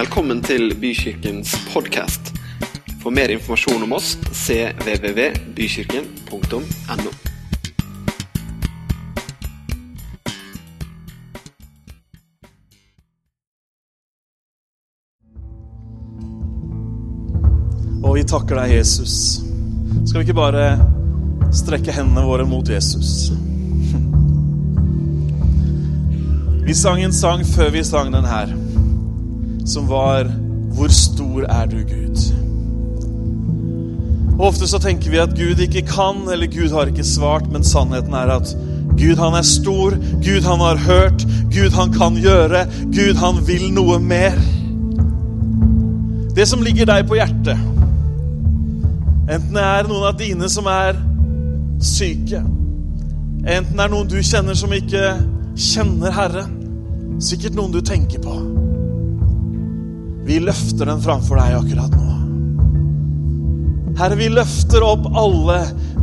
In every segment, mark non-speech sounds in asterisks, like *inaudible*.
Velkommen til Bykirkens podkast. For mer informasjon om oss cvvvbykirken.no. Og vi takker deg, Jesus. Skal vi ikke bare strekke hendene våre mot Jesus? *laughs* Vi sang en sang før vi sang den her, som var 'Hvor stor er du, Gud'? Og Ofte så tenker vi at Gud ikke kan, eller Gud har ikke svart, men sannheten er at Gud han er stor, Gud han har hørt, Gud han kan gjøre, Gud han vil noe mer. Det som ligger deg på hjertet, enten det er noen av dine som er syke, enten det er noen du kjenner som ikke kjenner Herren, sikkert noen du tenker på. Vi løfter den framfor deg akkurat nå. Herre, vi løfter opp alle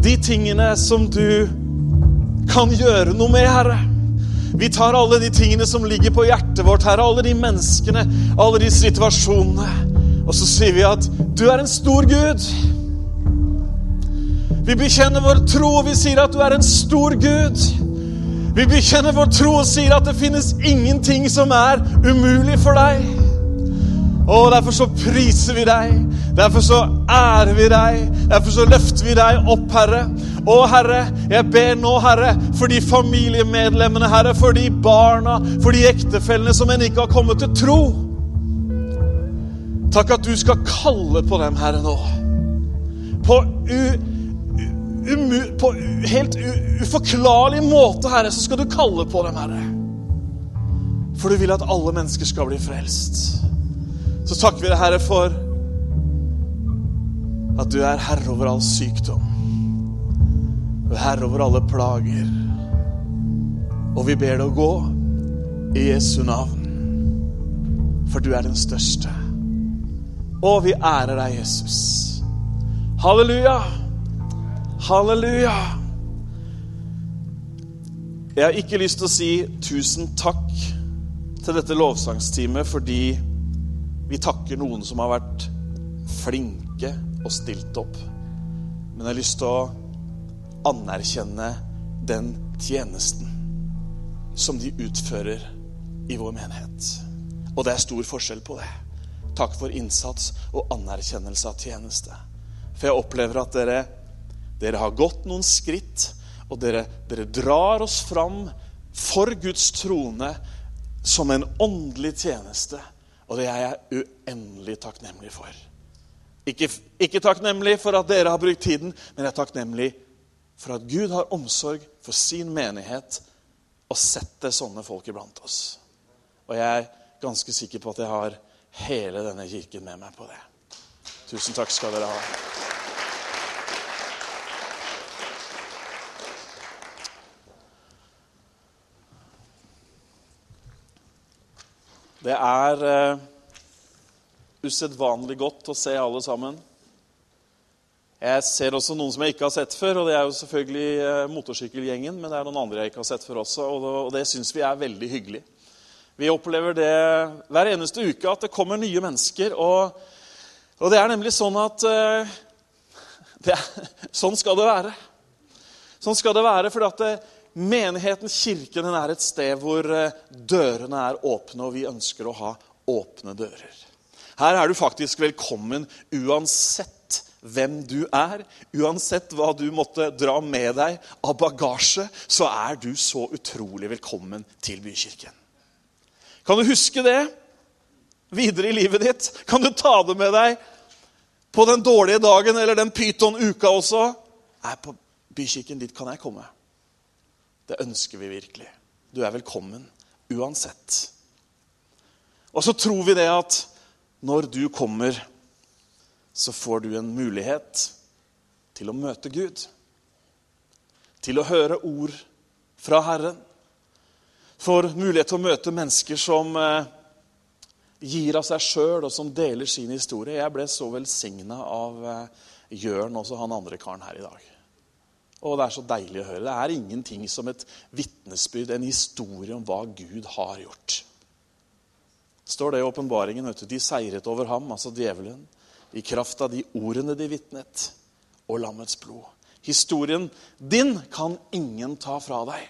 de tingene som du kan gjøre noe med, Herre. Vi tar alle de tingene som ligger på hjertet vårt, Herre, alle de menneskene, alle de situasjonene. Og så sier vi at du er en stor Gud. Vi bekjenner vår tro, og vi sier at du er en stor Gud. Vi bekjenner vår tro og sier at det finnes ingenting som er umulig for deg. Og Derfor så priser vi deg, derfor så ærer vi deg, derfor så løfter vi deg opp, Herre. Å, Herre, jeg ber nå, Herre, for de familiemedlemmene, Herre, for de barna, for de ektefellene som ennå ikke har kommet til tro. Takk at du skal kalle på dem, Herre, nå. På, u, umu, på helt u, uforklarlig måte, Herre, så skal du kalle på dem, Herre. For du vil at alle mennesker skal bli frelst. Så takker vi deg, Herre, for at du er herre over all sykdom. Du er herre over alle plager. Og vi ber deg å gå i Jesu navn, for du er den største. Og vi ærer deg, Jesus. Halleluja! Halleluja! Jeg har ikke lyst til å si tusen takk til dette lovsangsteamet fordi vi takker noen som har vært flinke og stilt opp. Men jeg har lyst til å anerkjenne den tjenesten som de utfører i vår menighet. Og det er stor forskjell på det. Takk for innsats og anerkjennelse av tjeneste. For jeg opplever at dere, dere har gått noen skritt, og dere, dere drar oss fram for Guds trone som en åndelig tjeneste. Og det er jeg uendelig takknemlig for. Ikke, ikke, takknemlig for at dere har brukt tiden, men jeg er takknemlig for at Gud har omsorg for sin menighet og setter sånne folk iblant oss. Og jeg er ganske sikker på at jeg har hele denne kirken med meg på det. Tusen takk skal dere ha. Det er uh, usedvanlig godt å se alle sammen. Jeg ser også noen som jeg ikke har sett før, og det er jo selvfølgelig uh, motorsykkelgjengen. Men det er noen andre jeg ikke har sett før også, og det, og det syns vi er veldig hyggelig. Vi opplever det hver eneste uke at det kommer nye mennesker. Og, og det er nemlig sånn at *laughs* uh, er, Sånn skal det være. Sånn skal det være, for at det, Menigheten, kirken, den er et sted hvor dørene er åpne, og vi ønsker å ha åpne dører. Her er du faktisk velkommen uansett hvem du er. Uansett hva du måtte dra med deg av bagasje, så er du så utrolig velkommen til Bykirken. Kan du huske det videre i livet ditt? Kan du ta det med deg på den dårlige dagen eller den pyton-uka også? Nei, på Bykirken, dit kan jeg komme. Det ønsker vi virkelig. Du er velkommen uansett. Og så tror vi det at når du kommer, så får du en mulighet til å møte Gud. Til å høre ord fra Herren. Får mulighet til å møte mennesker som eh, gir av seg sjøl, og som deler sin historie. Jeg ble så velsigna av eh, Jørn, også han andre karen her i dag. Og det er så deilig å høre. Det er ingenting som et vitnesbyrd, en historie om hva Gud har gjort. står det i åpenbaringen. De seiret over ham, altså djevelen, i kraft av de ordene de vitnet, og lammets blod. Historien din kan ingen ta fra deg.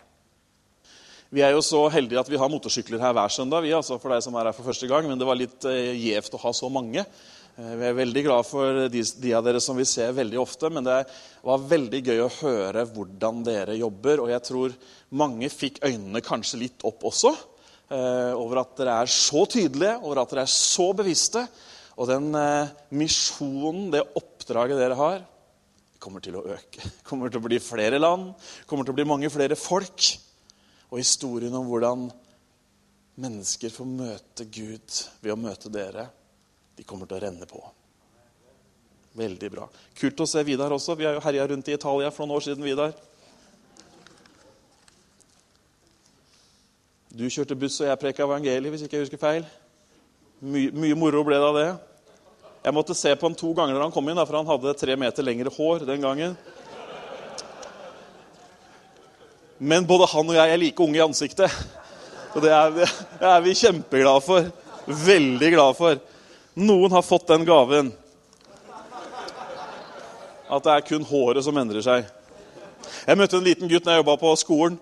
Vi er jo så heldige at vi har motorsykler her hver søndag. vi, altså for deg som er her for første gang, Men det var litt eh, gjevt å ha så mange. Eh, vi er veldig glad for de, de, av dere som vi ser veldig ofte. Men det var veldig gøy å høre hvordan dere jobber. Og jeg tror mange fikk øynene kanskje litt opp også. Eh, over at dere er så tydelige, over at dere er så bevisste. Og den eh, misjonen, det oppdraget dere har, kommer til å øke. *laughs* kommer til å bli flere land, kommer til å bli mange flere folk. Og historien om hvordan mennesker får møte Gud ved å møte dere, de kommer til å renne på. Veldig bra. Kult å se Vidar også. Vi har jo herja rundt i Italia for noen år siden. Vidar. Du kjørte buss, og jeg preka evangeliet, hvis ikke jeg husker feil. My, mye moro ble det av det. Jeg måtte se på ham to ganger når han kom inn, for han hadde tre meter lengre hår den gangen. Men både han og jeg er like unge i ansiktet. Og det er, det er vi kjempeglade for. Veldig glad for. Noen har fått den gaven. At det er kun håret som endrer seg. Jeg møtte en liten gutt når jeg jobba på skolen.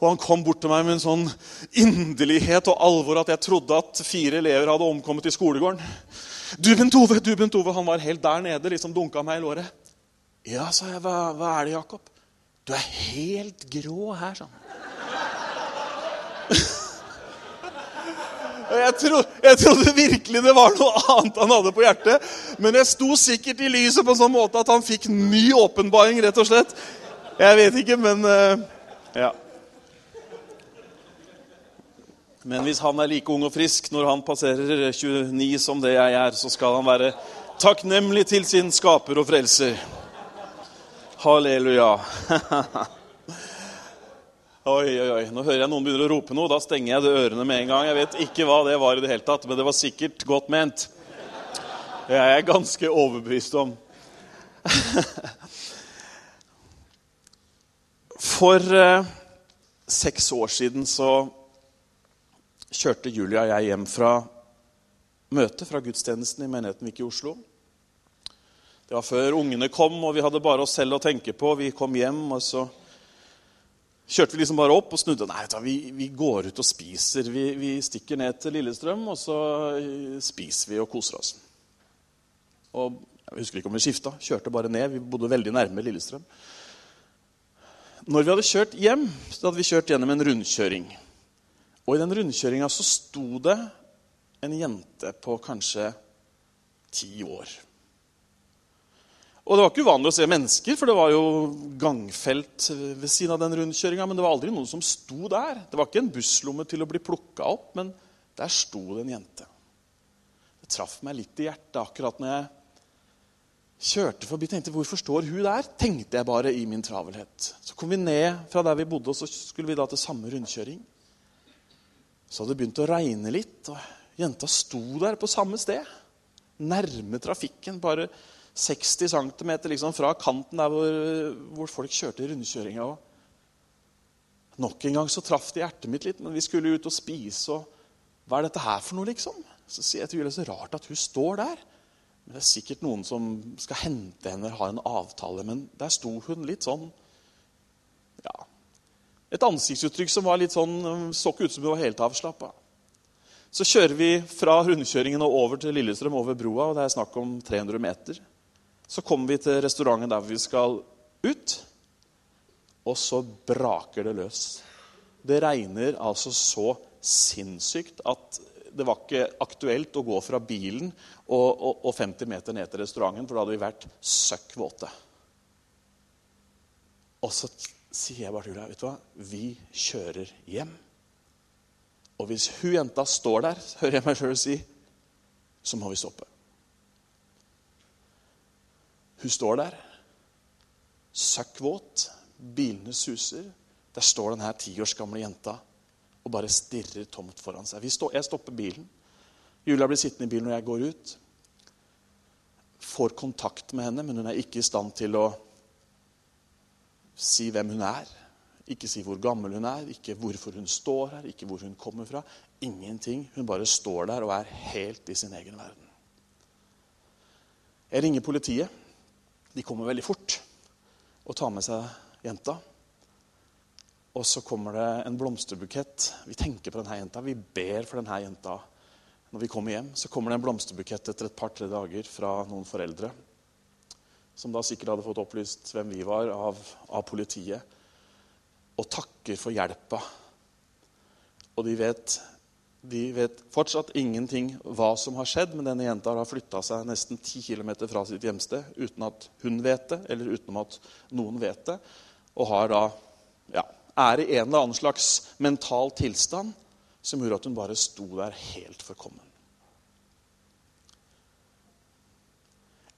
Og Han kom bort til meg med en sånn inderlighet og alvor at jeg trodde at fire elever hadde omkommet i skolegården. Du, Bent Ove, du, Bent Ove. Han var helt der nede, liksom dunka meg i låret. Ja, sa jeg. Hva, hva er det, Jakob? Du er helt grå her, sånn. Jeg trodde, jeg trodde, virkelig det var noe annet han hadde på hjertet. Men jeg sto sikkert i lyset på en sånn måte at han fikk ny åpenbaring, rett og slett. Jeg vet ikke, men uh, Ja. Men hvis han er like ung og frisk når han passerer 29 som det jeg er, så skal han være takknemlig til sin skaper og frelser. Halleluja. *laughs* oi, oi, oi. Nå hører jeg noen begynner å rope noe. Da stenger jeg det ørene med en gang. Jeg vet ikke hva det var i det hele tatt, men det var sikkert godt ment. Jeg er ganske overbevist om. *laughs* For eh, seks år siden så kjørte Julia og jeg hjem fra møte fra gudstjenesten i menigheten Vik i Oslo. Det var før ungene kom, og vi hadde bare oss selv å tenke på. Vi kom hjem, og så kjørte vi liksom bare opp og snudde. Nei, vi, vi går ut og spiser. Vi, vi, stikker ned til Lillestrøm, og så eh, spiser vi og koser oss. Og Jeg husker ikke om vi skifta. Kjørte bare ned. Vi bodde veldig nærme Lillestrøm. Når vi hadde kjørt hjem, så hadde vi kjørt gjennom en rundkjøring. Og i den rundkjøringa så sto det en jente på kanskje ti år. Og Det var ikke uvanlig å se mennesker, for det var jo gangfelt ved siden av den rundkjøringa. Men det var aldri noen som sto der. Det var ikke en busslomme til å bli plukka opp, men der sto det en jente. Det traff meg litt i hjertet akkurat når jeg kjørte forbi. tenkte, Hvorfor står hun der? tenkte jeg bare i min travelhet. Så kom vi ned fra der vi bodde, og så skulle vi da til samme rundkjøring. Så hadde det begynt å regne litt, og jenta sto der på samme sted. Nærme trafikken. bare 60 cm liksom fra kanten der hvor, hvor folk kjørte rundkjøringa. Nok en gang så traff det hjertet mitt litt, men vi skulle ut og spise. og Hva er dette her for noe, liksom? Så sier jeg til Julie så rart at hun står der. Men Det er sikkert noen som skal hente henne har en avtale. Men der sto hun litt sånn ja, Et ansiktsuttrykk som var litt sånn, så ikke ut som hun var helt avslappa. Så kjører vi fra rundkjøringen og over til Lillestrøm over broa. og Det er snakk om 300 meter. Så kommer vi til restauranten der vi skal ut, og så braker det løs. Det regner altså så sinnssykt at det var ikke aktuelt å gå fra bilen og, og, og 50 meter ned til restauranten, for da hadde vi vært søkk våte. Og så sier jeg bare til henne hva, vi kjører hjem. Og hvis hun jenta står der, hører jeg meg sjøl si, så må vi stoppe. Hun står der, søkkvåt, bilene suser. Der står denne ti års gamle jenta og bare stirrer tomt foran seg. jeg stopper bilen. Julia blir sittende i bilen når jeg går ut. Får kontakt med henne, men hun er ikke i stand til å si hvem hun er. Ikke si hvor gammel hun er, ikke hvorfor hun står her, ikke hvor hun kommer fra. Ingenting. Hun bare står der og er helt i sin egen verden. Jeg ringer politiet. De kommer veldig fort og tar med seg jenta. Og så kommer det en blomsterbukett. Vi tenker på denne jenta. Vi ber for denne jenta. Når vi kommer hjem, så kommer det en blomsterbukett etter et par-tre dager fra noen foreldre. Som da sikkert hadde fått opplyst hvem vi var, av, av politiet. Og takker for hjelpa. Og de vet, de vet fortsatt ingenting hva som har skjedd, men denne jenta har flytta seg nesten 10 km fra sitt hjemsted uten at hun vet det, eller uten at noen vet det. Og har da ja, er i en eller annen slags mental tilstand som gjorde at hun bare sto der helt forkommen.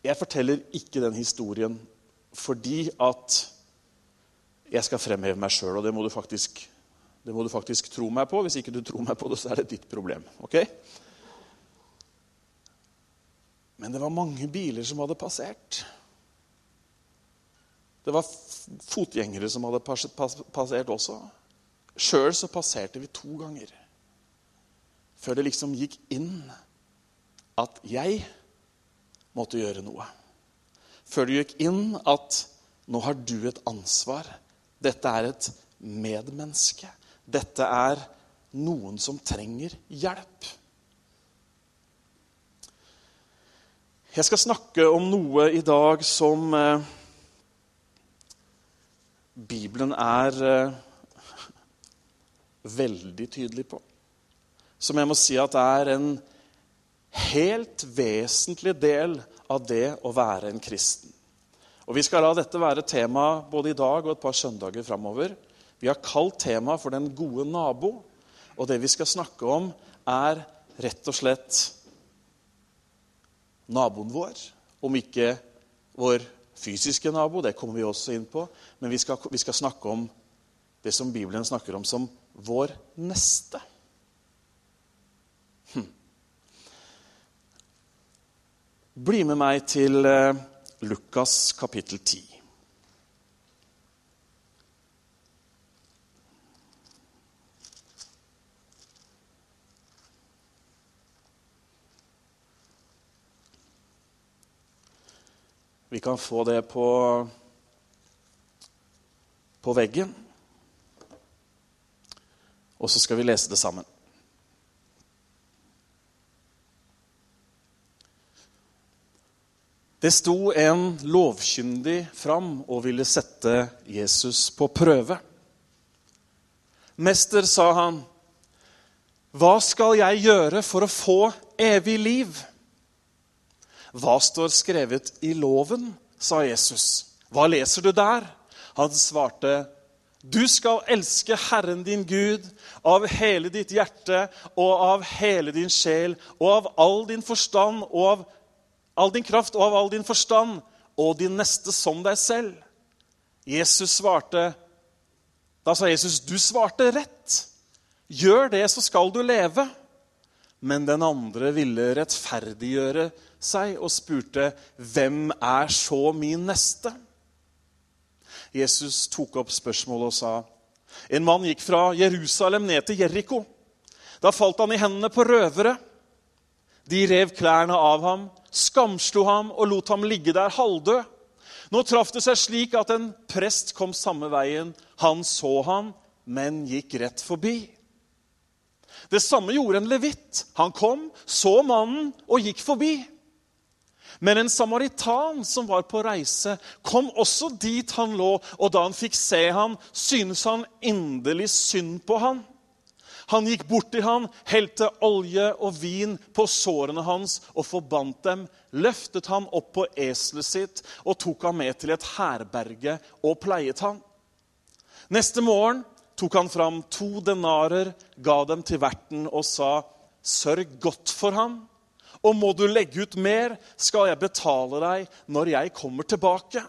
Jeg forteller ikke den historien fordi at jeg skal fremheve meg sjøl, og det må, du faktisk, det må, du faktisk, tro meg på. Hvis ikke du tror meg på det, så er det ditt problem. ok? Men det var mange biler som hadde passert. Det var fotgjengere som hadde passert også. Sjøl så passerte vi to ganger. Før det liksom gikk inn at jeg måtte gjøre noe. Før det gikk inn at nå har du et ansvar. Dette er et medmenneske. Dette er noen som trenger hjelp. Jeg skal snakke om noe i dag som eh, Bibelen er eh, veldig tydelig på. Som jeg må si at er en helt vesentlig del av det å være en kristen. Og Vi skal la dette være tema både i dag og et par søndager framover. Vi har kalt temaet for 'Den gode nabo'. Og det vi skal snakke om, er rett og slett naboen vår. Om ikke vår fysiske nabo, det kommer vi også inn på. Men vi skal, vi skal snakke om det som Bibelen snakker om som vår neste. Hm. Bli med meg til eh, Lukas kapittel 10. Vi kan få det på, på veggen. Og så skal vi lese det sammen. Det sto en lovkyndig fram og ville sette Jesus på prøve. Mester, sa han, hva skal jeg gjøre for å få evig liv? Hva står skrevet i loven? sa Jesus. Hva leser du der? Han svarte, du skal elske Herren din Gud av hele ditt hjerte og av hele din sjel og av all din forstand og av all din kraft og av all din forstand og din neste som deg selv. Jesus svarte, Da sa Jesus, 'Du svarte rett. Gjør det, så skal du leve.' Men den andre ville rettferdiggjøre seg og spurte, 'Hvem er så min neste?' Jesus tok opp spørsmålet og sa, 'En mann gikk fra Jerusalem ned til Jeriko.' Da falt han i hendene på røvere. De rev klærne av ham, skamslo ham og lot ham ligge der halvdød. Nå traff det seg slik at en prest kom samme veien. Han så ham, men gikk rett forbi. Det samme gjorde en levitt. Han kom, så mannen og gikk forbi. Men en samaritan som var på reise, kom også dit han lå, og da han fikk se ham, syntes han inderlig synd på han. Han gikk bort til han, helte olje og vin på sårene hans og forbandt dem, løftet ham opp på eselet sitt og tok ham med til et herberge og pleiet ham. Neste morgen tok han fram to denarer, ga dem til verten og sa, 'Sørg godt for ham, og må du legge ut mer, skal jeg betale deg når jeg kommer tilbake.'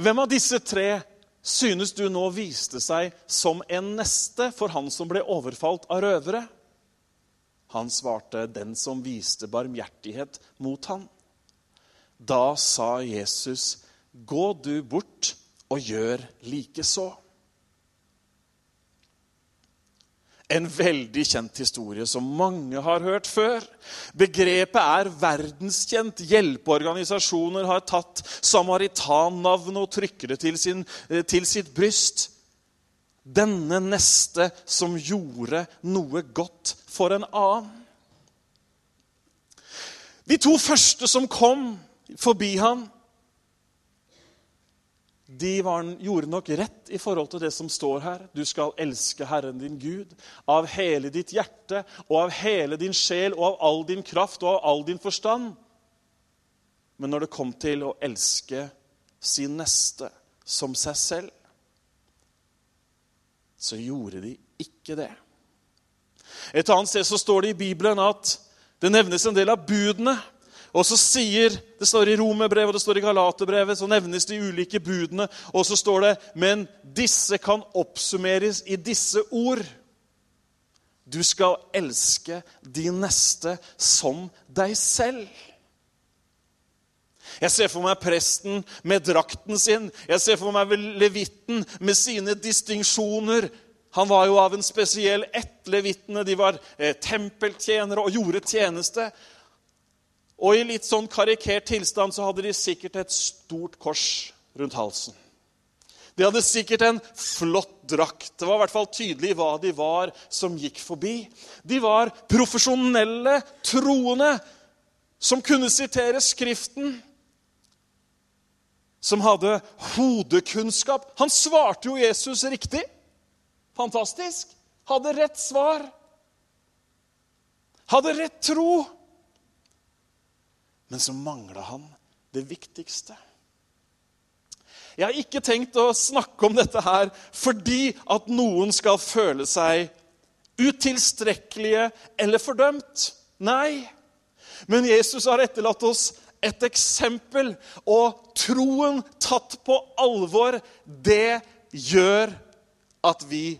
Hvem av disse tre synes du nå viste seg som en neste for han som ble overfalt av røvere? Han svarte, 'Den som viste barmhjertighet mot ham.' Da sa Jesus, 'Gå du bort og gjør likeså.' En veldig kjent historie som mange har hørt før. Begrepet er verdenskjent. Hjelpeorganisasjoner har tatt samaritannavnet og trykker det til, sin, eh, til sitt bryst. Denne neste som gjorde noe godt for en annen. De to første som kom forbi han, de var, gjorde nok rett i forhold til det som står her. Du skal elske Herren din Gud av hele ditt hjerte og av hele din sjel og av all din kraft og av all din forstand. Men når det kom til å elske sin neste som seg selv, så gjorde de ikke det. Et annet sted så står det i Bibelen at det nevnes en del av budene. Og så sier, Det står i Romerbrevet og det står i Galaterbrevet, så nevnes de ulike budene. Og så står det Men disse kan oppsummeres i disse ord. Du skal elske de neste som deg selv. Jeg ser for meg presten med drakten sin. Jeg ser for meg levitten med sine distinksjoner. Han var jo av en spesiell ett, levittene. De var eh, tempeltjenere og gjorde tjeneste. Og i litt sånn karikert tilstand så hadde de sikkert et stort kors rundt halsen. De hadde sikkert en flott drakt. Det var i hvert fall tydelig hva de var som gikk forbi. De var profesjonelle troende som kunne sitere Skriften. Som hadde hodekunnskap. Han svarte jo Jesus riktig. Fantastisk. Hadde rett svar. Hadde rett tro. Men så mangla han det viktigste. Jeg har ikke tenkt å snakke om dette her fordi at noen skal føle seg utilstrekkelige eller fordømt. Nei. Men Jesus har etterlatt oss et eksempel, og troen tatt på alvor, det gjør at vi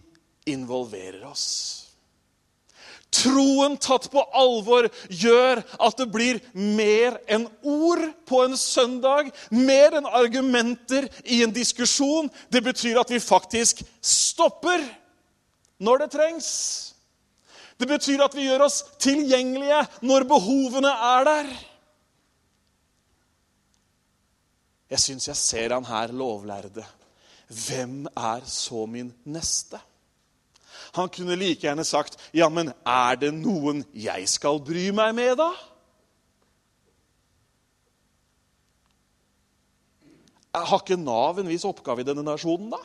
involverer oss. Troen tatt på alvor gjør at det blir mer enn ord på en søndag. Mer enn argumenter i en diskusjon. Det betyr at vi faktisk stopper når det trengs. Det betyr at vi gjør oss tilgjengelige når behovene er der. Jeg syns jeg ser han her lovlærde. Hvem er så min neste? Han kunne like gjerne sagt, 'Ja, men er det noen jeg skal bry meg med, da?' Har ikke Nav en viss oppgave i denne nasjonen, da?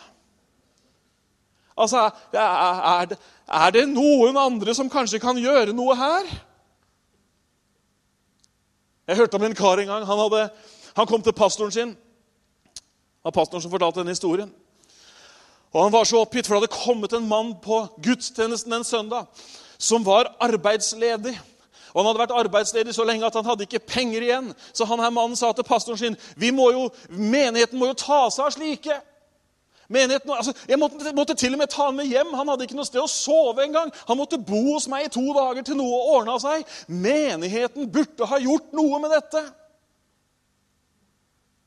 Altså, er det, er det noen andre som kanskje kan gjøre noe her? Jeg hørte om en kar en gang. Han, hadde, han kom til pastoren sin. Det var pastoren som fortalte denne historien. Og Han var så oppgitt, for det hadde kommet en mann på gudstjenesten en søndag som var arbeidsledig. Og Han hadde vært arbeidsledig så lenge at han hadde ikke penger igjen. Så han her mannen sa til pastoren sin vi må jo, menigheten må jo ta seg av slike. Menigheten, altså, jeg måtte, måtte, til og med ta han med hjem. Han hadde ikke noe sted å sove engang. Han måtte bo hos meg i to dager til noe ordna seg. Menigheten burde ha gjort noe med dette.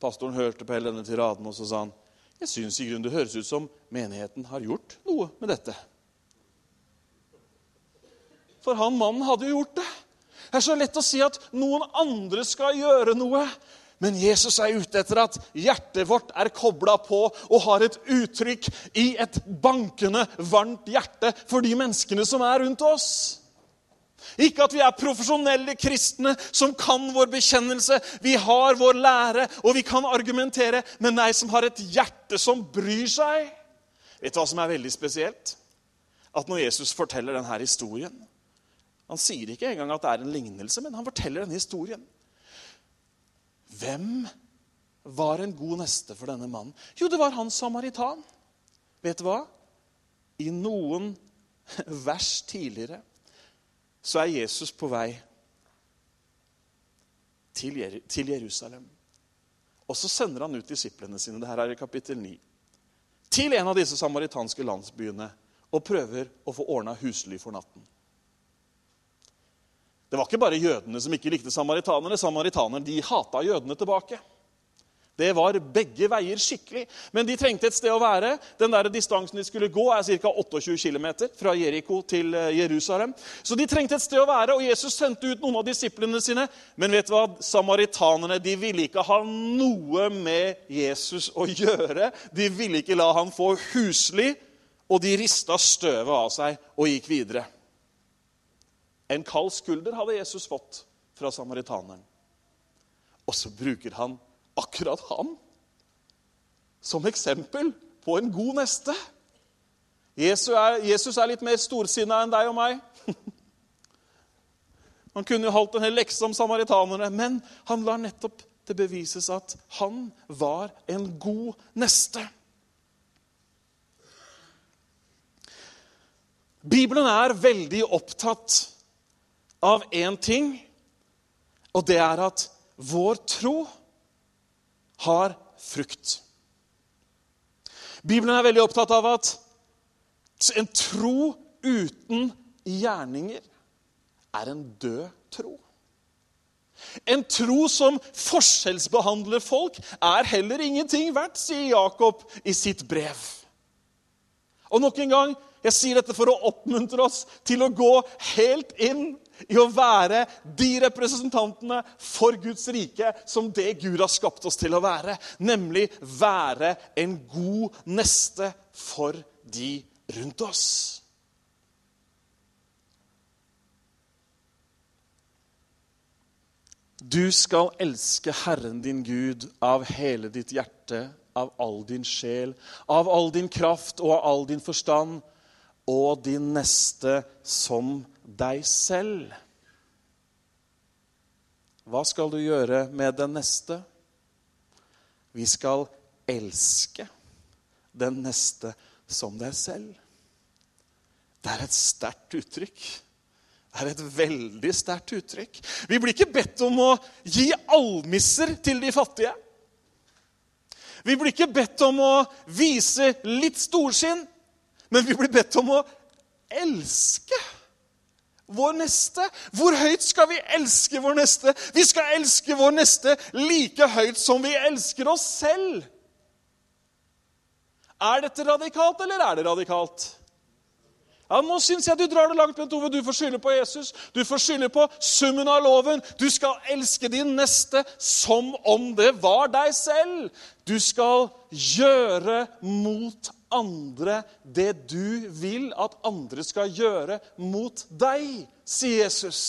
Pastoren hørte på hele denne tiraden, og så sa han jeg syns i grunnen det høres ut som menigheten har gjort noe med dette. For han mannen hadde jo gjort det. Det er så lett å si at noen andre skal gjøre noe. Men Jesus er ute etter at hjertet vårt er kobla på og har et uttrykk i et bankende, varmt hjerte for de menneskene som er rundt oss. Ikke at vi er profesjonelle kristne som kan vår bekjennelse, vi har vår lære og vi kan argumentere, men nei, som har et hjerte som bryr seg. Vet du hva som er veldig spesielt? At når Jesus forteller denne historien Han sier ikke engang at det er en lignelse, men han forteller denne historien. Hvem var en god neste for denne mannen? Jo, det var han samaritan. Vet du hva? I noen *laughs* vers tidligere så er Jesus på vei til Jerusalem. Og så sender han ut disiplene sine det her er i kapittel 9, til en av disse samaritanske landsbyene og prøver å få ordna husly for natten. Det var ikke bare jødene som ikke likte samaritanerne. Samaritanerne de hata jødene tilbake. Det var begge veier skikkelig. Men de trengte et sted å være. Den der distansen de skulle gå, er ca. 28 km fra Jeriko til eh, Jerusalem. Så de trengte et sted å være, og Jesus sendte ut noen av disiplene sine. Men vet du hva? samaritanerne de ville ikke ha noe med Jesus å gjøre. De ville ikke la han få husly, og de rista støvet av seg og gikk videre. En kald skulder hadde Jesus fått fra samaritaneren. Og så bruker han akkurat han som eksempel på en god neste. Jesus er, Jesus er litt mer storsinna enn deg og meg. *laughs* Han kunne jo holdt en hel lekse om samaritanerne, men han lar nettopp det bevises at han var en god neste. Bibelen er veldig opptatt av én ting, og det er at vår tro har frukt. Bibelen er veldig opptatt av at en tro uten gjerninger er en død tro. En tro som forskjellsbehandler folk, er heller ingenting verdt, sier Jakob i sitt brev. Og nok en gang, jeg sier dette for å oppmuntre oss til å gå helt inn i å være de representantene for Guds rike som det Gud har skapt oss til å være. Nemlig være en god neste for de rundt oss. Du skal elske Herren din Gud av hele ditt hjerte, av all din sjel, av all din kraft og av all din forstand, og din neste som deg selv. Hva skal du gjøre med den neste? Vi skal elske den neste som deg selv. Det er et sterkt uttrykk. Det er et veldig sterkt uttrykk. Vi blir ikke bedt om å gi almisser til de fattige. Vi blir ikke bedt om å vise litt storsinn, men vi blir bedt om å elske vår neste. Hvor høyt skal vi elske vår neste? Vi skal elske vår neste like høyt som vi elsker oss selv. Er dette radikalt, eller er det radikalt? Ja, Nå syns jeg du drar det langt, Bent Ove. Du får skylde på Jesus. Du får skylde på summen av loven. Du skal elske din neste som om det var deg selv. Du skal gjøre mot andre det du vil at andre skal gjøre mot deg, sier Jesus.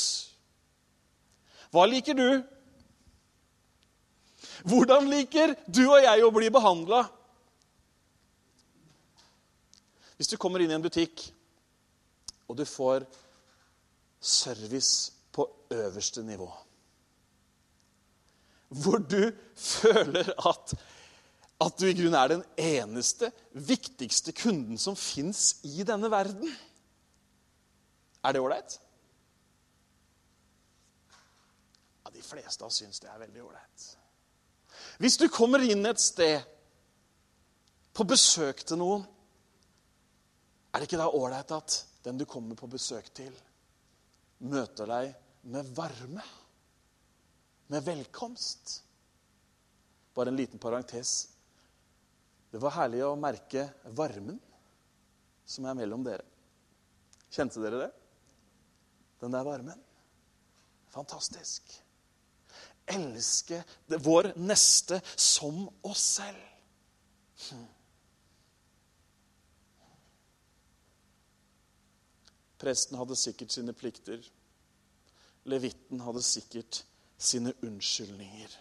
Hva liker du? Hvordan liker du og jeg å bli behandla? Hvis du kommer inn i en butikk, og du får service på øverste nivå Hvor du *laughs* føler at at du i grunnen er den eneste, viktigste kunden som fins i denne verden. Er det ålreit? Ja, de fleste av oss syns det er veldig ålreit. Hvis du kommer inn et sted på besøk til noen, er det ikke da ålreit at den du kommer på besøk til, møter deg med varme? Med velkomst? Bare en liten parentes. Det var herlig å merke varmen som er mellom dere. Kjente dere det? Den der varmen. Fantastisk. Elske vår neste som oss selv. Hm. Presten hadde sikkert sine plikter. Levitten hadde sikkert sine unnskyldninger.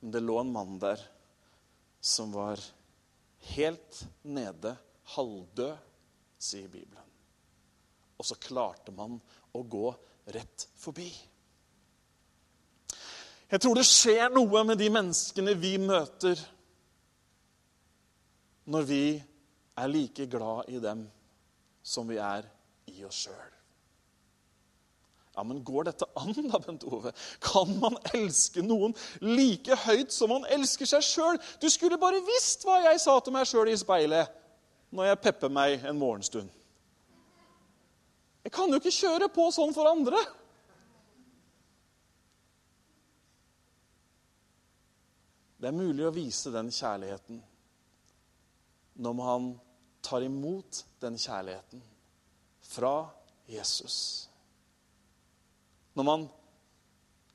Men det lå en mann der som var helt nede, halvdød, sier Bibelen. Og så klarte man å gå rett forbi. Jeg tror det skjer noe med de menneskene vi møter, når vi er like glad i dem som vi er i oss sjøl. Ja, men Går dette an, da, Bent Ove? Kan man elske noen like høyt som man elsker seg sjøl? Du skulle bare visst hva jeg sa til meg sjøl i speilet når jeg pepper meg en morgenstund. Jeg kan jo ikke kjøre på sånn for andre. Det er mulig å vise den kjærligheten når man tar imot den kjærligheten fra Jesus. Når man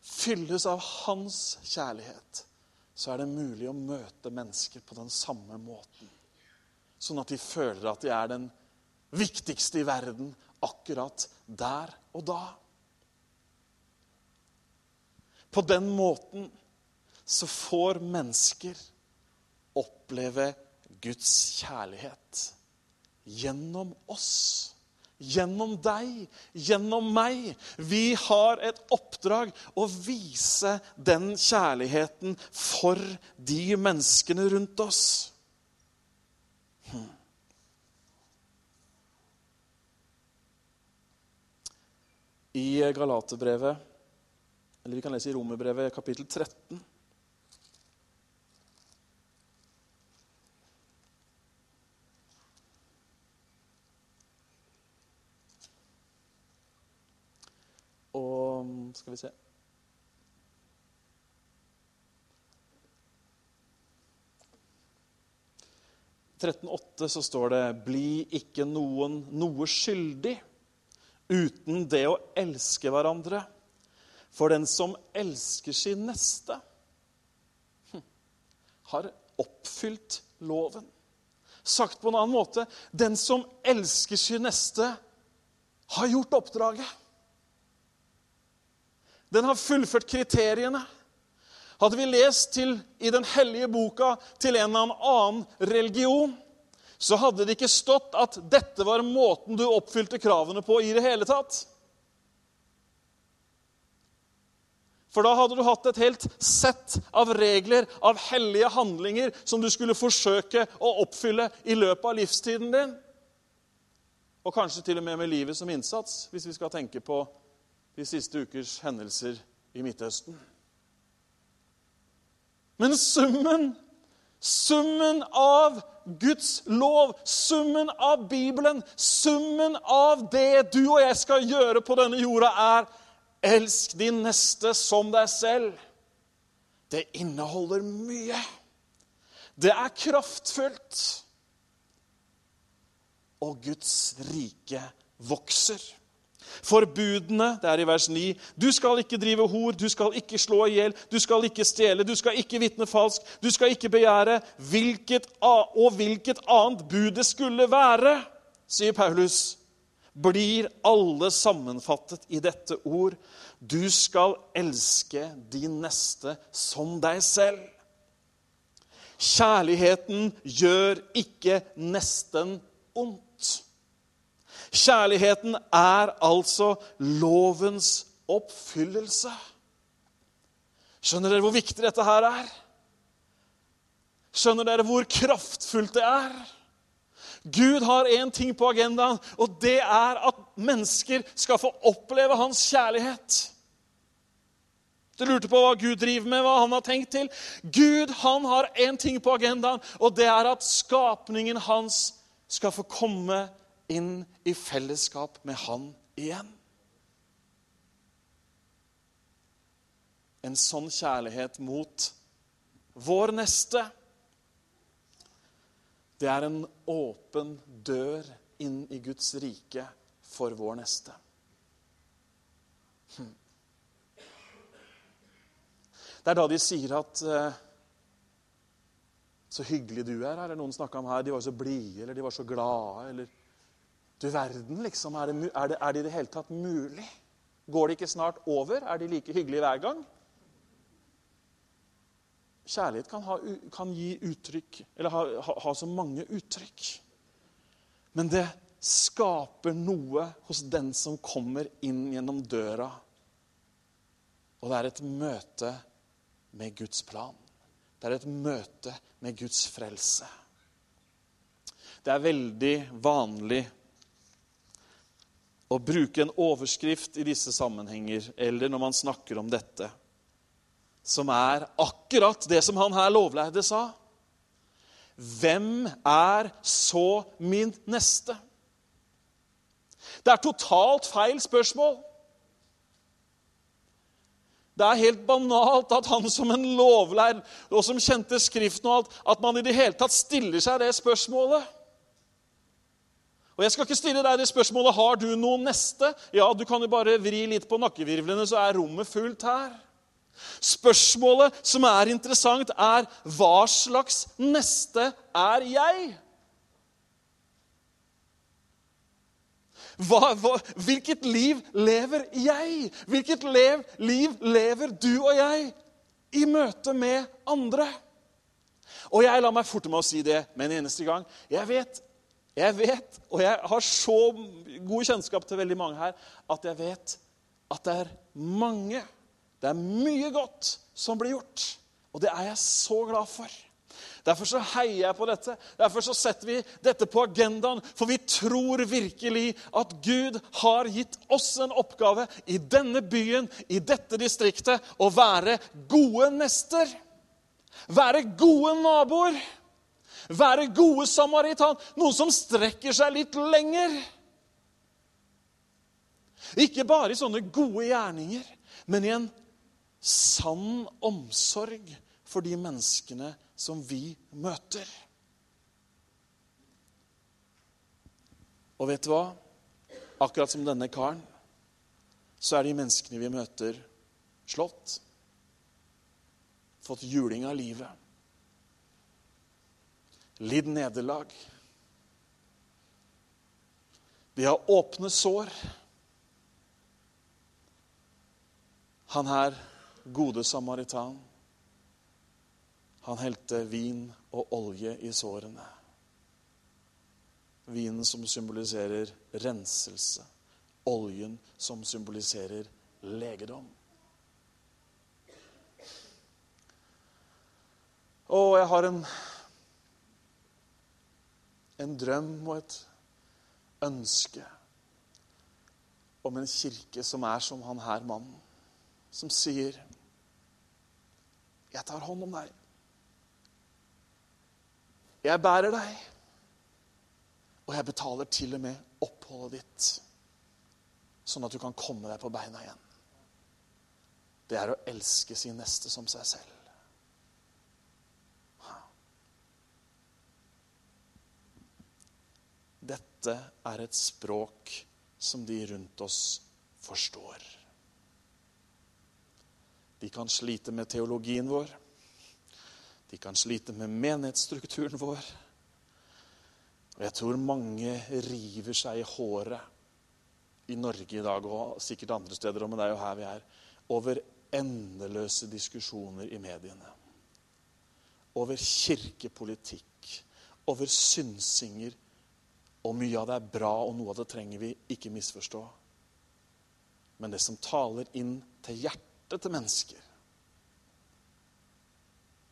fylles av hans kjærlighet, så er det mulig å møte mennesker på den samme måten. Sånn at de føler at de er den viktigste i verden akkurat der og da. På den måten så får mennesker oppleve Guds kjærlighet gjennom oss. Gjennom deg, gjennom meg. Vi har et oppdrag å vise den kjærligheten for de menneskene rundt oss. Hmm. I Galaterbrevet, eller vi kan lese i Romerbrevet kapittel 13 Og skal vi se I 13,8 så står det 'Bli ikke noen noe skyldig uten det å elske hverandre'. For den som elsker sin neste, hm, har oppfylt loven. Sagt på en annen måte den som elsker sin neste, har gjort oppdraget. Den har fullført kriteriene. Hadde vi lest til, i den hellige boka til en eller annen religion, så hadde det ikke stått at dette var måten du oppfylte kravene på i det hele tatt. For da hadde du hatt et helt sett av regler, av hellige handlinger, som du skulle forsøke å oppfylle i løpet av livstiden din. Og kanskje til og med med livet som innsats, hvis vi skal tenke på de siste ukers hendelser i Midtøsten. Men summen, summen av Guds lov, summen av Bibelen, summen av det du og jeg skal gjøre på denne jorda, er elsk din neste som deg selv. Det inneholder mye. Det er kraftfullt. Og Guds rike vokser. Forbudene, det er i vers 9. Du skal ikke drive hor, du skal ikke slå i hjel, du skal ikke stjele, du skal ikke vitne falsk, du skal ikke begjære. Hvilket, og hvilket annet bud det skulle være, sier Paulus, blir alle sammenfattet i dette ord. Du skal elske din neste som deg selv. Kjærligheten gjør ikke nesten ondt. Kjærligheten er altså lovens oppfyllelse. Skjønner dere hvor viktig dette her er? Skjønner dere hvor kraftfullt det er? Gud har én ting på agendaen, og det er at mennesker skal få oppleve hans kjærlighet. Du lurte på hva Gud driver med, hva han har tenkt til. Gud han har én ting på agendaen, og det er at skapningen hans skal få komme inn i fellesskap med Han igjen. En sånn kjærlighet mot vår neste, det er en åpen dør inn i Guds rike for vår neste. Hm. Det er da de sier at eh, Så hyggelig du er, her, eller noen snakka om her. De var så blide, eller de var så glade, eller du verden, liksom. Er det, er, det, er det i det hele tatt mulig? Går det ikke snart over? Er de like hyggelige hver gang? Kjærlighet kan, ha, kan gi uttrykk, eller ha, ha, ha så mange uttrykk. Men det skaper noe hos den som kommer inn gjennom døra. Og det er et møte med Guds plan. Det er et møte med Guds frelse. Det er veldig vanlig å bruke en overskrift i disse sammenhenger, eller når man snakker om dette, som er akkurat det som han her lovlærde sa. Hvem er så min neste? Det er totalt feil spørsmål. Det er helt banalt at han som en lovlærd og som kjente Skriften og alt, at man i det hele tatt stiller seg det spørsmålet. Og Jeg skal ikke stille deg det spørsmålet har du noe neste. Ja, du kan jo bare vri litt på nakkevirvlene, så er rommet fullt her. Spørsmålet som er interessant, er hva slags neste er jeg? Hva, hva, hvilket liv lever jeg? Hvilket lev, liv lever du og jeg i møte med andre? Og jeg lar meg forte med å si det med en eneste gang. Jeg vet, jeg vet, og jeg har så god kjennskap til veldig mange her, at jeg vet at det er mange, det er mye godt som blir gjort. Og det er jeg så glad for. Derfor så heier jeg på dette. Derfor så setter vi dette på agendaen. For vi tror virkelig at Gud har gitt oss en oppgave i denne byen, i dette distriktet, å være gode nester. Være gode naboer. Være gode samaritan. Noen som strekker seg litt lenger. Ikke bare i sånne gode gjerninger, men i en sann omsorg for de menneskene som vi møter. Og vet du hva? Akkurat som denne karen, så er de menneskene vi møter, slått. Fått juling av livet. Lidd nederlag. De har åpne sår. Han her, gode samaritan, han helte vin og olje i sårene. Vinen som symboliserer renselse. Oljen som symboliserer legedom. Og jeg har en, en drøm og et ønske om en kirke som er som han her mannen, som sier 'Jeg tar hånd om deg'. Jeg bærer deg, og jeg betaler til og med oppholdet ditt, sånn at du kan komme deg på beina igjen. Det er å elske sin neste som seg selv. Dette er et språk som de rundt oss forstår. De kan slite med teologien vår. De kan slite med menighetsstrukturen vår. Og jeg tror mange river seg i håret i Norge i dag og sikkert andre steder, men det er jo her vi er, over endeløse diskusjoner i mediene. Over kirkepolitikk, over synsinger. Og mye av det er bra, og noe av det trenger vi ikke misforstå. Men det som taler inn til hjertet til mennesker,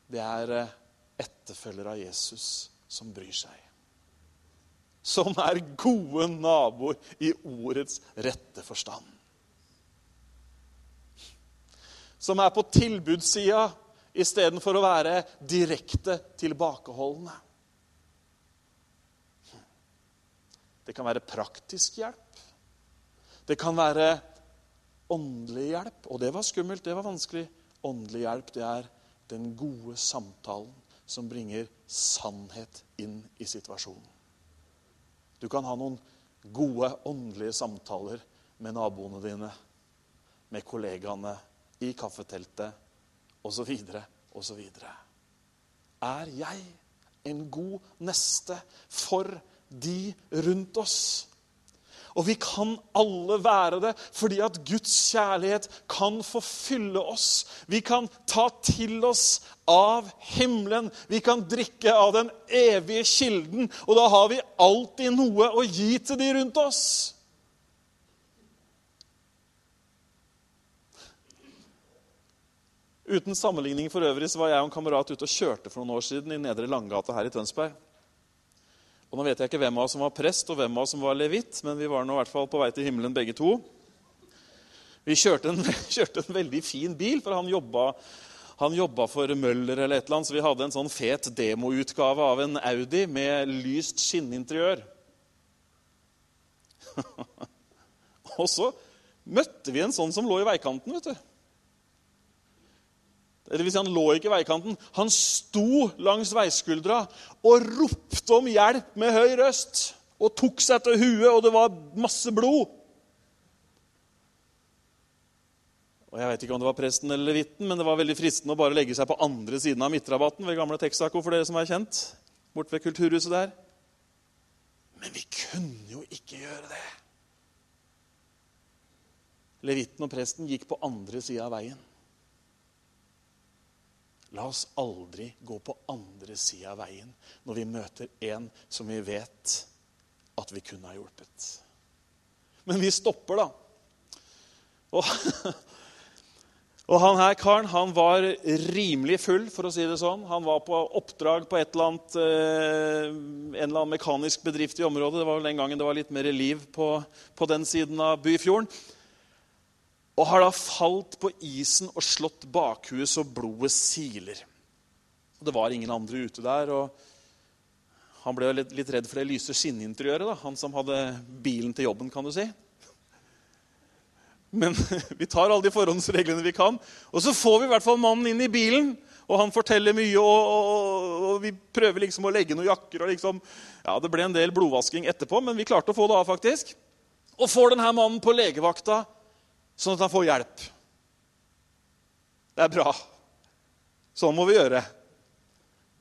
det er eh, etterfølgere av Jesus som bryr seg. Som er gode naboer i ordets rette forstand. Som er på tilbudssida istedenfor å være direkte tilbakeholdne. Det kan være praktisk hjelp. Det kan være åndelig hjelp. Og det var skummelt, det var vanskelig. Åndelig hjelp, det er den gode samtalen som bringer sannhet inn i situasjonen. Du kan ha noen gode åndelige samtaler med naboene dine, med kollegaene, i kaffeteltet osv. osv. Er jeg en god neste for de rundt oss? Og vi kan alle være det fordi at Guds kjærlighet kan forfylle oss. Vi kan ta til oss av himmelen. Vi kan drikke av den evige kilden. Og da har vi alltid noe å gi til de rundt oss. Uten sammenligning for øvrig så var jeg og en kamerat ute og kjørte for noen år siden i Nedre Langgata her i Tønsberg. Og Nå vet jeg ikke hvem av oss som var prest og hvem av oss som var levitt, men vi var nå i hvert fall på vei til himmelen begge to. Vi kjørte en, *laughs* kjørte en veldig fin bil, for han jobba, han jobba for Møller eller et eller annet, så vi hadde en sånn fet demoutgave av en Audi med lyst skinninteriør. *laughs* og så møtte vi en sånn som lå i veikanten. vet du. Det vil si, han lå ikke i veikanten. Han sto langs veiskuldra og ropte om hjelp med høy røst. Og tok seg til huet, og det var masse blod. Og Jeg vet ikke om det var presten eller levitten, men det var veldig fristende å bare legge seg på andre siden av midtrabatten ved gamle Texaco, for dere som er kjent, bort ved kulturhuset der. Men vi kunne jo ikke gjøre det. Levitten og presten gikk på andre sida av veien. La oss aldri gå på andre sida av veien når vi møter en som vi vet at vi kunne ha hjulpet. Men vi stopper, da. Og, *laughs* og han her karen han var rimelig full, for å si det sånn. Han var på oppdrag på eller annet, eh, en eller annen mekanisk bedrift i området. Det var vel den gangen det var litt mer liv på, på den siden av Byfjorden og har da falt på isen og slått bakhuet så blodet siler. Det var ingen andre ute der. og Han ble litt redd for det lyse skinninteriøret, da. han som hadde bilen til jobben. kan du si. Men *laughs* vi tar alle de forhåndsreglene vi kan. Og så får vi i hvert fall mannen inn i bilen. Og han forteller mye, og, og, og vi prøver liksom å legge noen jakker. og liksom, ja, Det ble en del blodvasking etterpå, men vi klarte å få det av, faktisk. Og får denne mannen på legevakta sånn at han får hjelp. Det er bra. Sånn må vi gjøre.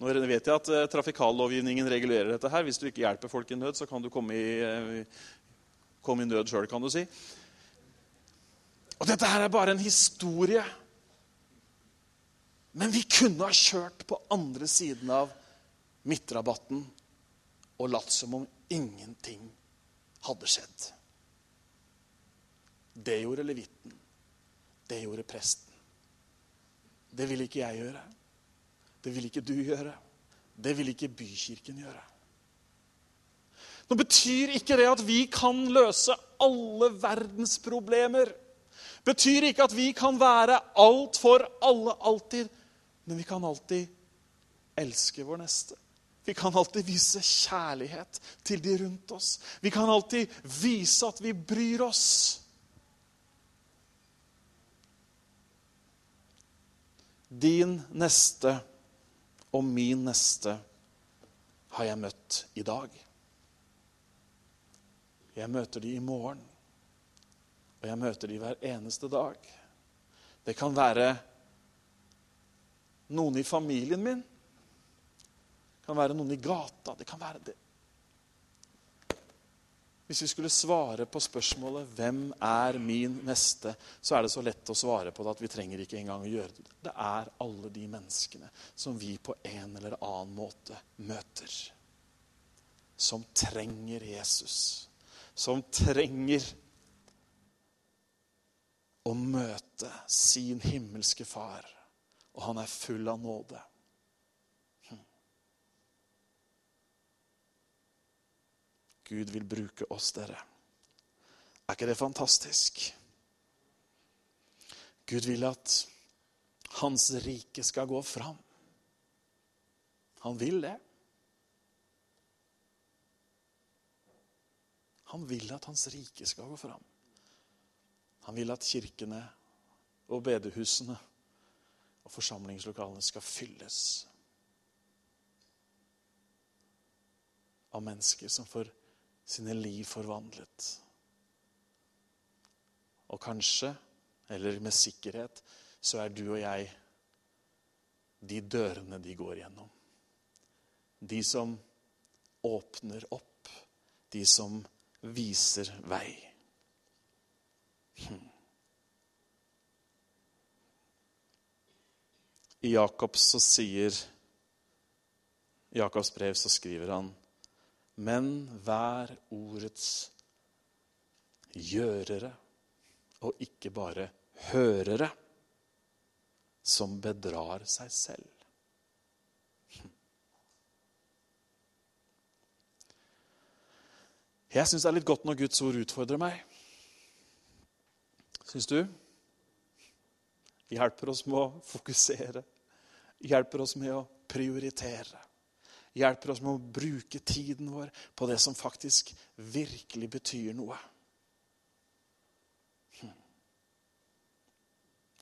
Nå vet jeg at eh, trafikallovgivningen regulerer dette. her. Hvis du ikke hjelper folk i nød, så kan du komme i, eh, komme i nød sjøl, kan du si. Og dette her er bare en historie. Men vi kunne ha kjørt på andre siden av midtrabatten og latt som om ingenting hadde skjedd. Det gjorde levitten. Det gjorde presten. Det vil ikke jeg gjøre. Det vil ikke du gjøre. Det vil ikke bykirken gjøre. Nå betyr ikke det at vi kan løse alle verdens problemer. Betyr ikke at vi kan være alt for alle alltid. Men vi kan alltid elske vår neste. Vi kan alltid vise kjærlighet til de rundt oss. Vi kan alltid vise at vi bryr oss. Din neste og min neste har jeg møtt i dag. Jeg møter de i morgen, og jeg møter de hver eneste dag. Det kan være noen i familien min. Det kan være noen i gata. Det kan være det. Hvis vi skulle svare på spørsmålet 'Hvem er min neste?', så er det så lett å svare på det at vi trenger ikke engang å gjøre det. Det er alle de menneskene som vi på en eller annen måte møter. Som trenger Jesus. Som trenger å møte sin himmelske far. Og han er full av nåde. Gud vil bruke oss, dere. Er ikke det fantastisk? Gud vil at hans rike skal gå fram. Han vil det. Han vil at hans rike skal gå fram. Han vil at kirkene og bedehusene og forsamlingslokalene skal fylles av mennesker som får sine liv forvandlet. Og kanskje, eller med sikkerhet, så er du og jeg de dørene de går gjennom. De som åpner opp. De som viser vei. Hm. I Jakobs sier Jakobs brev så skriver han men vær ordets gjørere, og ikke bare hørere, som bedrar seg selv. Jeg syns det er litt godt når Guds ord utfordrer meg. Syns du? Hjelper oss med å fokusere. Hjelper oss med å prioritere hjelper oss med å bruke tiden vår på det som faktisk virkelig betyr noe. Hm.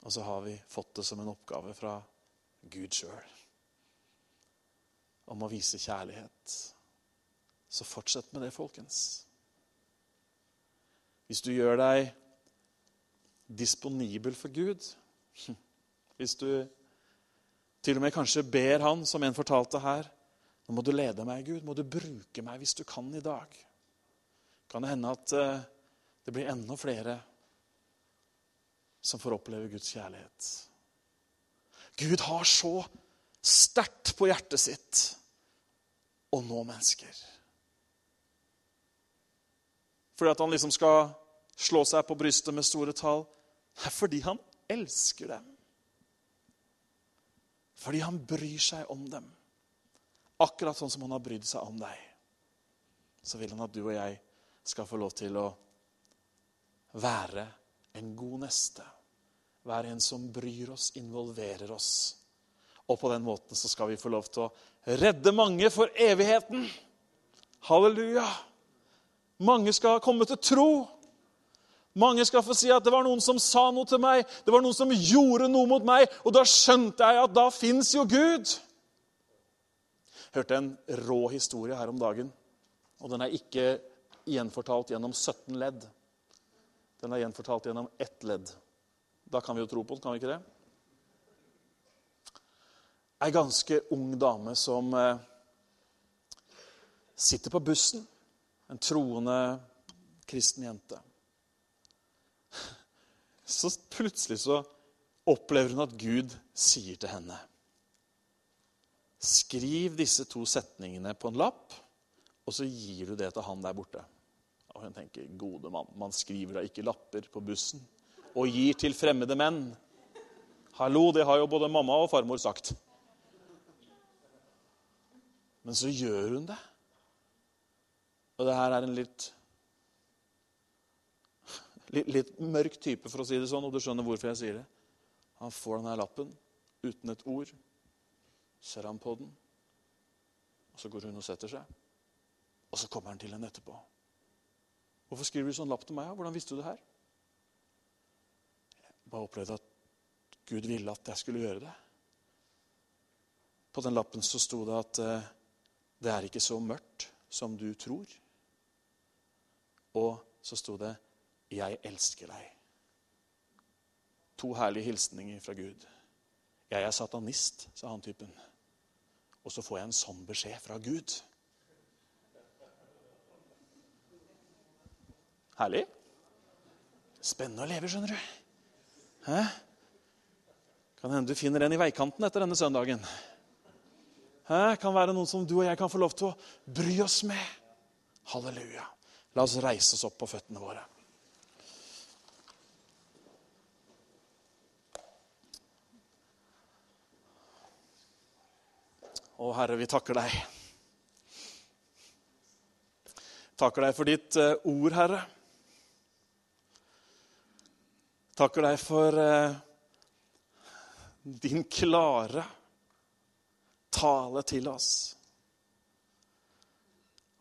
Og så har vi fått det som en oppgave fra Gud sjøl. Om å vise kjærlighet. Så fortsett med det, folkens. Hvis du gjør deg disponibel for Gud Hvis du til og med kanskje ber Han, som en fortalte her Nå må du lede meg, Gud. Må du bruke meg hvis du kan i dag. Kan det hende at eh, det blir enda flere som får oppleve Guds kjærlighet. Gud har så sterkt på hjertet sitt å nå mennesker. Fordi at han liksom skal slå seg på brystet med store tall. Det er fordi han elsker dem. Fordi han bryr seg om dem. Akkurat sånn som han har brydd seg om deg. Så vil han at du og jeg skal få lov til å være en god neste. Være en som bryr oss, involverer oss. Og på den måten så skal vi få lov til å redde mange for evigheten. Halleluja! Mange skal komme til tro. Mange skal få si at det var noen som sa noe til meg, det var noen som gjorde noe mot meg, og da skjønte jeg at da fins jo Gud. Hørte en rå historie her om dagen, og den er ikke gjenfortalt gjennom 17 ledd. Den er gjenfortalt gjennom ett ledd. Da kan vi jo tro på den, kan vi ikke det? Ei ganske ung dame som eh, sitter på bussen. En troende kristen jente. Så plutselig så opplever hun at Gud sier til henne Skriv disse to setningene på en lapp, og så gir du det til han der borte. Og hun tenker, gode mann, man skriver da ikke lapper på bussen og gir til fremmede menn. Hallo, det har jo både mamma og farmor sagt. Men så gjør hun det. Og det her er en litt, litt, litt mørk type, for å si det sånn, og du skjønner hvorfor jeg sier det. Han får denne lappen uten et ord. Ser han på den, og så går hun og setter seg. Og så kommer han til henne etterpå. 'Hvorfor skriver du sånn lapp til meg? Hvordan visste du det her?' Jeg bare opplevde at Gud ville at jeg skulle gjøre det. På den lappen så sto det at eh, det er ikke så mørkt som du tror. Og så sto det 'Jeg elsker deg'. To herlige hilsninger fra Gud. 'Jeg er satanist', sa han typen. Og så får jeg en sånn beskjed fra Gud. Herlig. Spennende å leve, skjønner du. Hæ? Kan hende du finner en i veikanten etter denne søndagen. Hæ? Kan være noen som du og jeg kan få lov til å bry oss med. Halleluja. La oss reise oss opp på føttene våre. Å, Herre, vi takker deg. Takker deg for ditt eh, ord, Herre. Takker deg for eh, din klare tale til oss.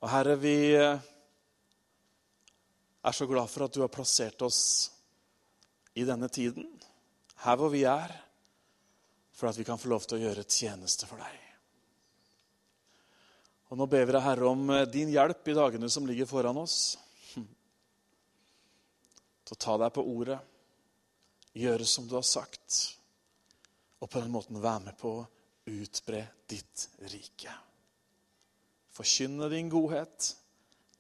Og Herre, vi eh, er så glad for at du har plassert oss i denne tiden, her hvor vi er, for at vi kan få lov til å gjøre tjeneste for deg. Og Nå ber vi deg, Herre, om eh, din hjelp i dagene som ligger foran oss. Til å ta deg på ordet gjøre som du har sagt, og på den måten være med på å utbre ditt rike. Forkynne din godhet,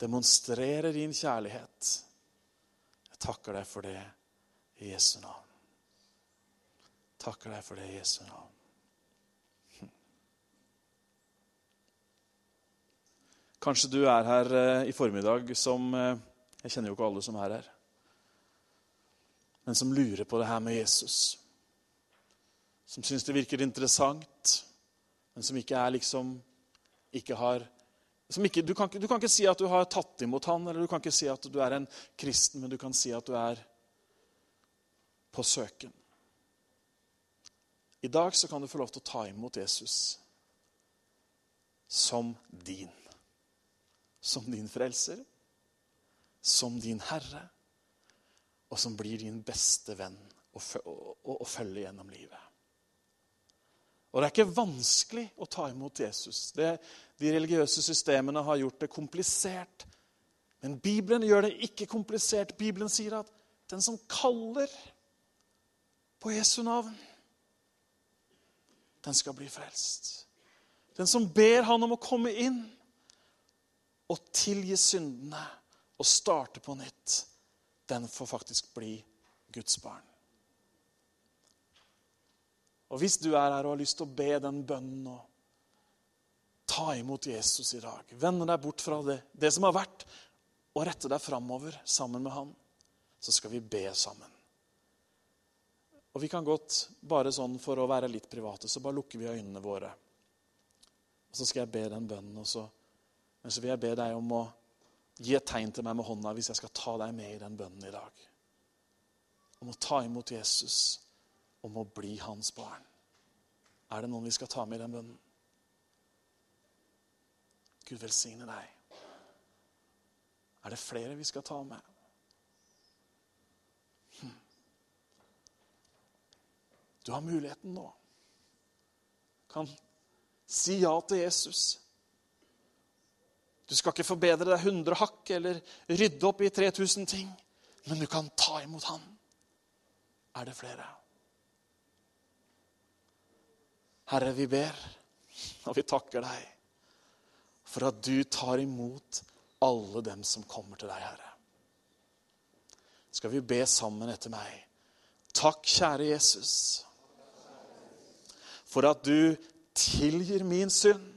demonstrere din kjærlighet. Jeg takker deg for det i Jesu navn. Takker deg for det i Jesu navn. Kanskje du er her eh, i formiddag som eh, Jeg kjenner jo ikke alle som er her men som lurer på det her med Jesus. Som syns det virker interessant, men som ikke er liksom ikke har ikke, du, kan, du, kan, ikke si at du har tatt imot han, eller du kan ikke si at du er en kristen, men du kan si at du er på søken. I dag så kan du få lov til å ta imot Jesus som din. Som din frelser, som din herre og som blir din beste venn å følge gjennom livet. Og det er ikke vanskelig å ta imot Jesus. Det, de religiøse systemene har gjort det komplisert. Men Bibelen gjør det ikke komplisert. Bibelen sier at den som kaller på Jesu navn, den skal bli frelst. Den som ber han om å komme inn og tilgi syndene og starte på nytt, den får faktisk bli Guds barn. Og Hvis du er her og har lyst til å be den bønnen og ta imot Jesus i dag, vende deg bort fra det, det som har vært, og rette deg framover sammen med han, så skal vi be sammen. Og vi kan godt, bare sånn for å være litt private, så bare lukker vi øynene våre. Og så skal jeg be den bønnen, og så, men så vil jeg be deg om å gi et tegn til meg med hånda hvis jeg skal ta deg med i den bønnen i dag. Om å ta imot Jesus om å bli hans barn. Er det noen vi skal ta med i den bønnen? Gud velsigne deg. Er det flere vi skal ta med? Hm. Du har muligheten nå. Kan si ja til Jesus. Du skal ikke forbedre deg 100 hakk eller rydde opp i 3000 ting, men du kan ta imot Han. Er det flere? Herre, vi ber, og vi takker deg for at du tar imot alle dem som kommer til deg, Herre. Skal vi be sammen etter meg? Takk, kjære Jesus, for at du tilgir min synd.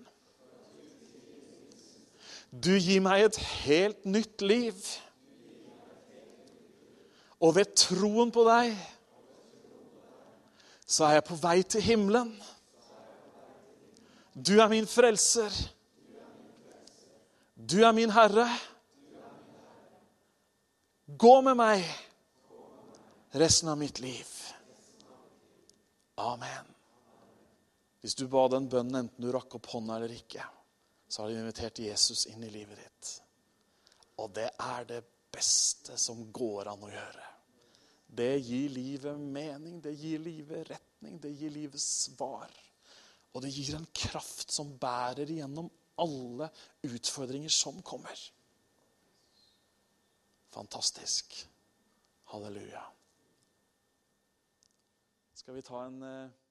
Du gir meg et helt nytt liv. Og ved troen på deg så er jeg på vei til himmelen. Du er min frelser. Du er min herre. Gå med meg resten av mitt liv. Amen. Hvis du ba den bønnen, enten du rakk opp hånda eller ikke, så har du invitert Jesus inn i livet ditt. Og det er det beste som går an å gjøre. Det gir livet mening, det gir livet retning, det gir livet svar. Og det gir en kraft som bærer igjennom alle utfordringer som kommer. Fantastisk. Halleluja. Skal vi ta en eh,